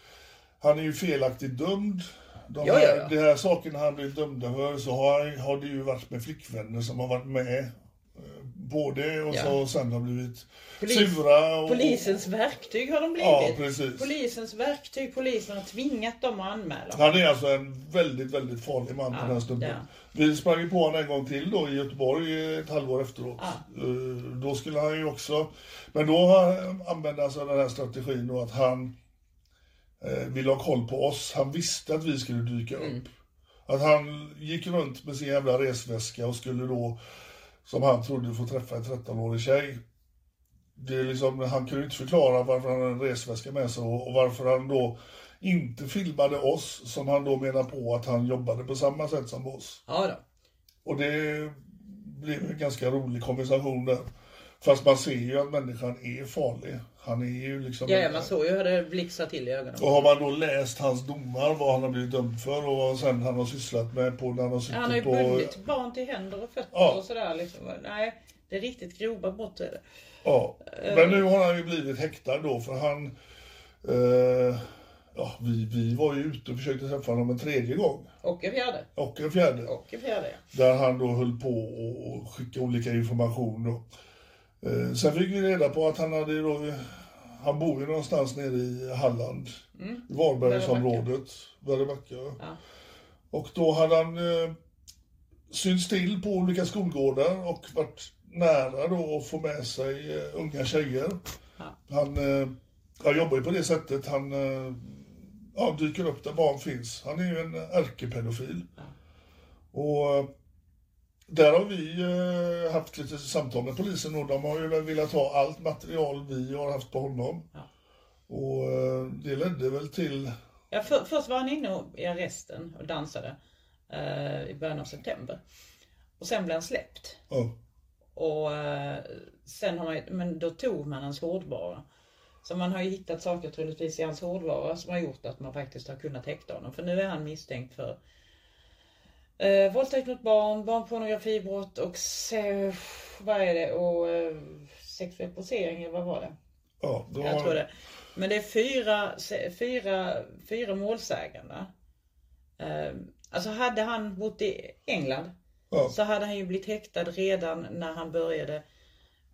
han är ju felaktigt dömd. De Ja, här, ja, ja. De här sakerna han blivit dömda för så har, har det ju varit med flickvänner som har varit med det och Ja. så sen har blivit Polis- sura. Och, Polisens verktyg har de blivit. Ja, precis. Polisens verktyg. Polisen har tvingat dem att anmäla. Han är alltså en väldigt, väldigt farlig man Ja, den här snubben. ja. Vi sprang ju på honom en gång till då i Göteborg ett halvår efteråt. Ja. Eh, Då skulle han ju också, men då har- använde han sig av den här strategin då att han eh, ville ha koll på oss. Han visste att vi skulle dyka Mm. upp. Att han gick runt med sin jävla resväska och skulle då, som han trodde, få träffa en 13-årig tjej. Det är liksom, han kunde inte förklara varför han hade en resväska med sig och, och varför han då inte filmade oss, som han då menar på att han jobbade på samma sätt som oss. Ja då. Och det blev en ganska rolig konversation där. Fast man ser ju att människan är farlig. Han är ju liksom... Ja, man såg ju hur det blixtrade till i ögonen. Och har man då läst hans domar, vad han har blivit dömd för och vad sen han har sysslat med på när han har suttit Han har ju på... bundit barn till händer och fötter Ja. och sådär. Liksom. Nej, det är riktigt grova brott är det. Ja. Men nu har han ju blivit häktad då för han... Eh, ja, vi, vi var ju ute och försökte träffa honom en tredje gång. Och en fjärde. Och en fjärde. Och en fjärde, ja. Där han då höll på och- och skicka olika information då. Eh, sen fick vi reda på att han hade då, han bor ju någonstans nere i Halland. I Varbergsområdet. Väröbacka. Ja. Och då hade han eh, synts till på olika skolgårdar och varit nära då att få med sig eh, unga tjejer. Han, eh, han jobbar ju på det sättet. Han eh, ja, dyker upp där barn finns. Han är ju en ärkepedofil. Och eh, där har vi eh, haft lite samtal med polisen och de har ju velat ha allt material vi har haft på honom. Ja. Och eh, det ledde väl till, Ja, för, först var han inne i arresten och dansade eh, i början av september. Och sen blev han släppt. ja, Och eh, sen har man, men då tog man hans hårdvara. Så man har ju hittat saker troligtvis i hans hårdvara som har gjort att man faktiskt har kunnat häkta honom. För nu är han misstänkt för eh, våldtäkt mot barn, barnpornografibrott och se, vad är det? Och eh, sexuell posering, eller vad var det? ja, då Jag tror det. Men det är fyra, fyra, fyra målsägande. Eh, alltså hade han bott i England Ja. så hade han ju blivit häktad redan när han började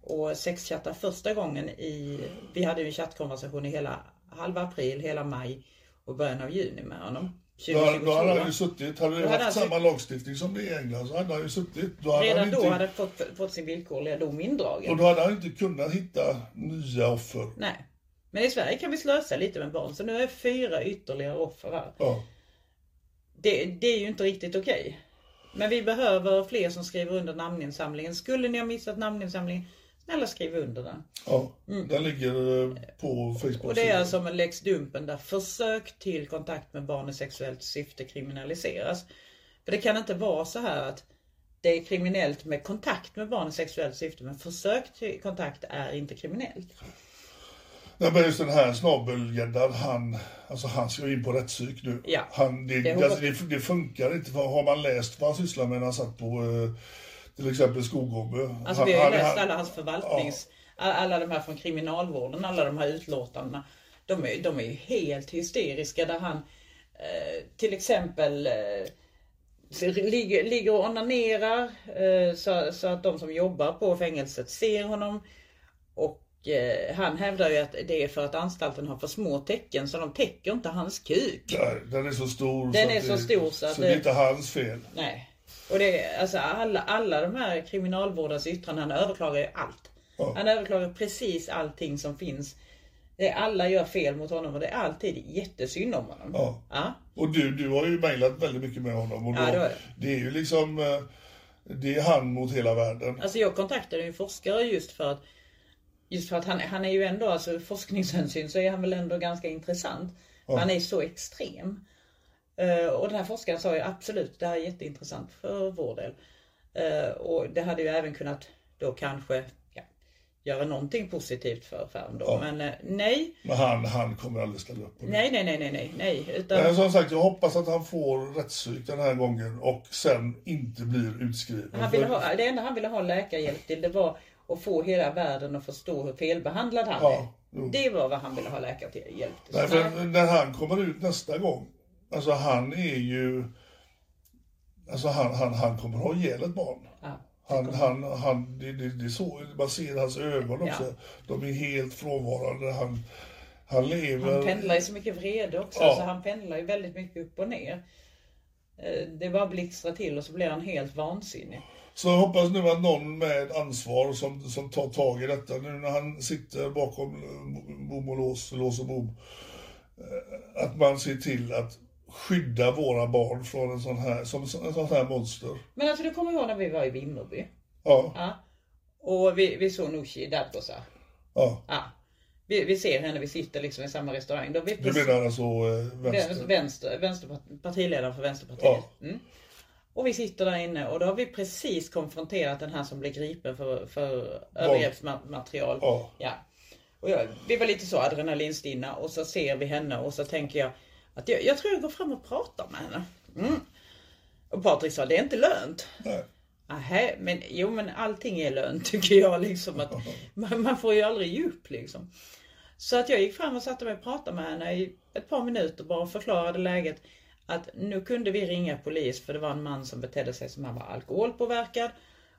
och sexchatta första gången i, vi hade ju en chattkonversation i hela halva april, hela maj och början av juni med honom. Då, då 2022. hade han ju suttit, hade det Då hade haft han samma lagstiftning som det är i England så hade han ju suttit. Då hade Redan då inte, hade han fått, fått sin villkorliga dom indragen. Och då hade han inte kunnat hitta nya offer. Nej. Men i Sverige kan vi slösa lite med barn så nu är fyra ytterligare offer här. Ja. Det, det är ju inte riktigt okej. Men vi behöver fler som skriver under namninsamlingen. Skulle ni ha missat namninsamlingen, snälla skriv under den. Ja, den ligger eh, på Facebook. Mm. Och det är alltså med Lex Dumpen där försök till kontakt med barn i sexuellt syfte kriminaliseras. För det kan inte vara så här att det är kriminellt med kontakt med barn i sexuellt syfte men försök till kontakt är inte kriminellt. Nej, men just den här snabelgäddan, han, alltså han ska ju in på rättspsyk nu. Ja. Han, det, Det alltså, det, det funkar inte. För har man läst vad han sysslar med när han satt på eh, till exempel Skogome. Alltså vi har ju han- läst alla hans förvaltnings... Alla de här från kriminalvården, alla de här utlåtandena. De är, de är ju helt hysteriska där han eh, till exempel eh, så ligger, ligger och onanerar eh, så, så att de som jobbar på fängelset ser honom. Och han hävdar ju att det är för att anstalten har för små tecken så de täcker inte hans kuk. Nej, den är så stor. Den att är så det, stor så att så det är inte hans fel. Nej. Och det alltså alla, alla de här kriminalvårdens yttranden, han överklagar ju allt. Ja. Han överklagar precis allting som finns. Det är, alla gör fel mot honom och det är alltid jättesynd om honom. Ja. Ja. Och du, du har ju mejlat väldigt mycket med honom. Och då, Ja, det jag. det är ju liksom, eh, det är han mot hela världen. Alltså jag kontaktade en forskare just för att Just för att han, han är ju ändå, alltså forskningshänsyn så är han väl ändå ganska intressant. Han är så extrem. Eh, och den här forskaren sa ju absolut, det här är jätteintressant för vår del. Eh, och det hade ju även kunnat då kanske ja, göra någonting positivt för Färm då. Ja. Men eh, nej, Men han, han kommer aldrig ställa upp på det. nej, nej, nej, nej, nej, nej. Utan, Men som sagt, jag hoppas att han får rättspsyk den här gången och sen inte blir utskriven. Han ville ha, det enda han ville ha läkarhjälp till det var att få hela världen att förstå hur felbehandlad han Ja, är. jo. Det var vad han ville ha läkarhjälp till. Nej, för när han kommer ut nästa gång, Alltså han är ju... Alltså han, han, han kommer ha ihjäl ett barn. Ja. Han, han, han, det, det, det är så, man ser hans ögon också. De är helt frånvarande. Han, han lever... Han pendlar ju så mycket vrede också, Ja. så han pendlar ju väldigt mycket upp och ner. Eh, Det bara blixtrar till och så blir han helt vansinnig. Så jag hoppas nu att någon med ansvar som, som tar tag i detta nu när han sitter bakom eh, bom och lås, lås och bom. eh, Att man ser till att skydda våra barn från en sån här, som, en sån här monster. Men alltså du kommer ihåg när vi var i Vimmerby? Ja, Ja. Och vi, vi såg Nooshi Dadgostar. ja. Ja. Vi, vi ser henne, vi sitter liksom i samma restaurang. Då vi Du menar alltså eh, vänster? vänster, vänster partiledaren för Vänsterpartiet. Ja. Mm. Och vi sitter där inne och då har vi precis konfronterat den här som blev gripen för, för övergreppsmaterial. Ja. Ja. Och jag, vi var lite så adrenalinstinna och så ser vi henne och så tänker jag att jag, jag tror jag går fram och pratar med henne. Mm. Och Patrik sa, det är inte lönt. Nej. Men jo men allting är lönt tycker jag liksom. Att man, man får ju aldrig ge upp liksom. Så att jag gick fram och satte mig och pratade med henne i ett par minuter bara och förklarade läget. Att nu kunde vi ringa polis för det var en man som betedde sig som han var alkoholpåverkad.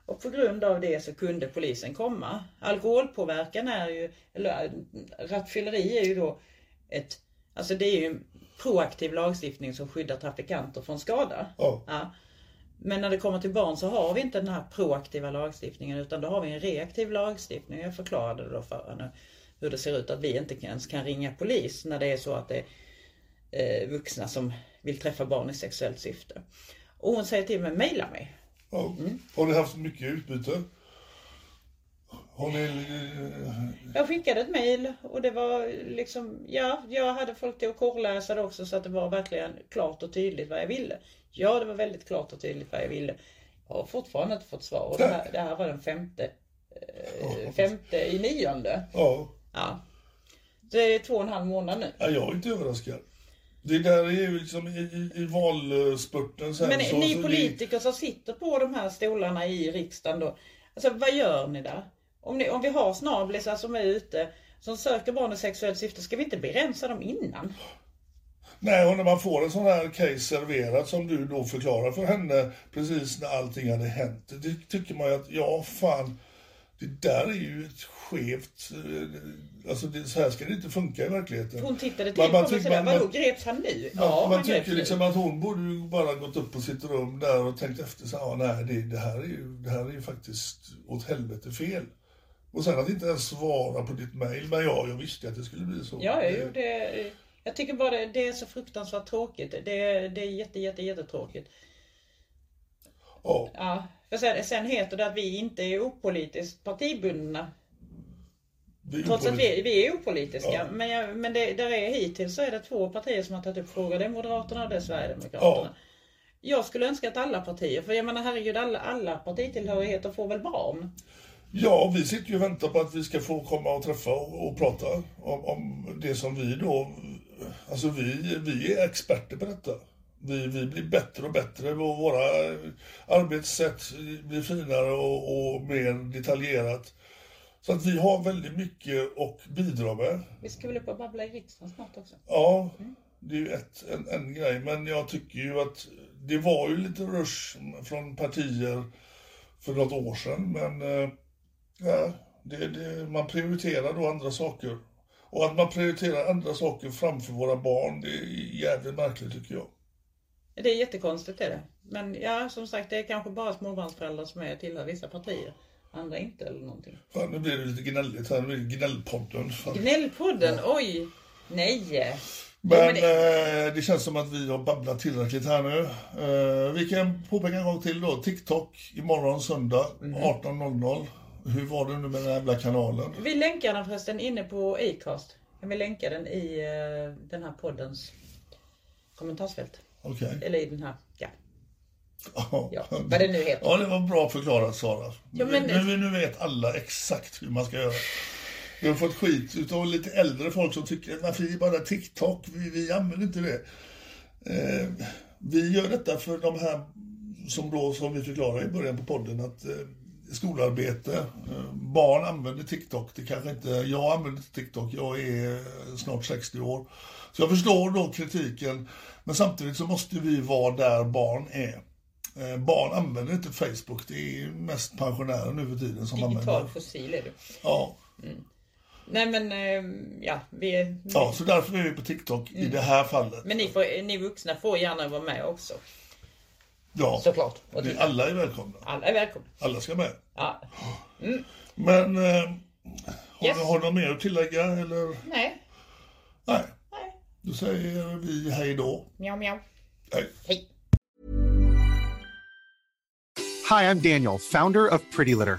Och på grund av det så kunde polisen komma. Alkoholpåverkan är ju, eller äh, rattfylleri är ju då ett, alltså det är ju proaktiv lagstiftning som skyddar trafikanter från skada. Ja. Ja. Men när det kommer till barn så har vi inte den här proaktiva lagstiftningen utan då har vi en reaktiv lagstiftning. Jag förklarade då för henne hur det ser ut att vi inte ens kan ringa polis när det är så att det är eh, vuxna som vill träffa barn i sexuellt syfte. Och hon säger till mig, mejla mig. ja. Mm. Har ni haft mycket utbyte? Har ni... eh, Jag skickade ett mejl och det var liksom, ja, jag hade folk till att korrläsa det också så att det var verkligen klart och tydligt vad jag ville. Ja, det var väldigt klart och tydligt vad jag ville. Jag har fortfarande inte fått svar och det här, det här var den femte, eh, femte i nionde. Ja. Ja. Det är två och en halv månad nu. ja, jag är inte överraskad. Det där är ju liksom i, i, i valspurten sen Men så... ni så politiker som sitter på de här stolarna i riksdagen då. Alltså vad gör ni där? Om, ni, om vi har snablisar som är ute som söker barn i sexuellt syfte, ska vi inte begränsa dem innan? Nej, och när man får en sån här case serverat som du då förklarar för henne precis när allting hade hänt. Det tycker man ju att, ja fan, det där är ju ett skevt... eh, Alltså det, så här ska det inte funka i verkligheten. Hon tittade till Man- man mig tycker- sådär, man- vadå man- greps han nu? Ja, man han greps tycker liksom att hon borde ju bara gått upp på sitt rum där och tänkt efter så ja, nej det, det, här är ju, det här är ju faktiskt åt helvete fel. Och sen att inte ens svara på ditt mejl, men ja, jag visste att det skulle bli så. Ja, jo, det, jag tycker bara det, det är så fruktansvärt tråkigt. Det, det är jätte, jätte, jättetråkigt. Ja, Ja, för sen, sen heter det att vi inte är opolitiskt partibundna. Trots att vi, vi är opolitiska. Ja. Men, jag, men det, där är, hittills så är det två partier som har tagit upp frågan. Det är Moderaterna och det är Sverigedemokraterna. Ja. Jag skulle önska att alla partier, för jag menar herregud alla, alla partitillhörigheter får väl barn? Ja, vi sitter ju och väntar på att vi ska få komma och träffa och, och prata om, om det som vi då... Alltså vi, vi är experter på detta. Vi, vi blir bättre och bättre och våra arbetssätt blir finare och, och mer detaljerat. Så att vi har väldigt mycket att bidra med. Vi ska väl upp och babbla i riksdagen snart också. Ja, det är ju ett, en, en grej. Men jag tycker ju att det var ju lite rush från partier för något år sedan. Men eh, ja, det, det, man prioriterar då andra saker. Och att man prioriterar andra saker framför våra barn, det är jävligt märkligt tycker jag. Det är jättekonstigt är det. Men ja, som sagt, det är kanske bara småbarnsföräldrar som är tillhör vissa partier. Andra inte eller någonting. Fan, nu blir det lite gnälligt här, nu blir det gnällpodden. Fan. Gnällpodden, oj! Nej! Men men det... Eh, det känns som att vi har babblat tillräckligt här nu. Eh, vi kan påpeka en gång till då. TikTok imorgon söndag 18.00. Hur var det nu med den här jävla kanalen? Vi länkar den förresten inne på Acast. Kan vi länka den i eh, den här poddens kommentarsfält. Okej. Eller i den här, ja. Ja. Ja, vad det nu heter. Ja, det var bra förklarat Sara. Ja, men- nu, nu, nu vet alla exakt hur man ska göra. Vi har fått skit utav lite äldre folk som tycker att varför är det bara TikTok? Vi, vi använder inte det. Eh, vi gör detta för de här som då, som vi förklarade i början på podden, att eh, skolarbete. Eh, barn använder TikTok, det kanske inte, jag använder TikTok, jag är snart 60 år. Så jag förstår då kritiken, men samtidigt så måste vi vara där barn är. Eh, barn använder inte Facebook, det är mest pensionärer nu för tiden som Digital använder. Digital fossil är du. Ja. Mm. Nej men, eh, ja, vi är... Ja, så därför är vi på TikTok mm. i det här fallet. Men ni, får, ni vuxna får gärna vara med också. Ja, såklart. Det, alla är välkomna. Alla är välkomna. Alla ska med. Ja. Mm. Men, eh, har, yes. du, har du något mer att tillägga eller? Nej. Nej. Nej. Då säger vi hej då. Mjau, mjau. Hej. Hej. Hi, I'm Daniel, founder of Pretty Litter.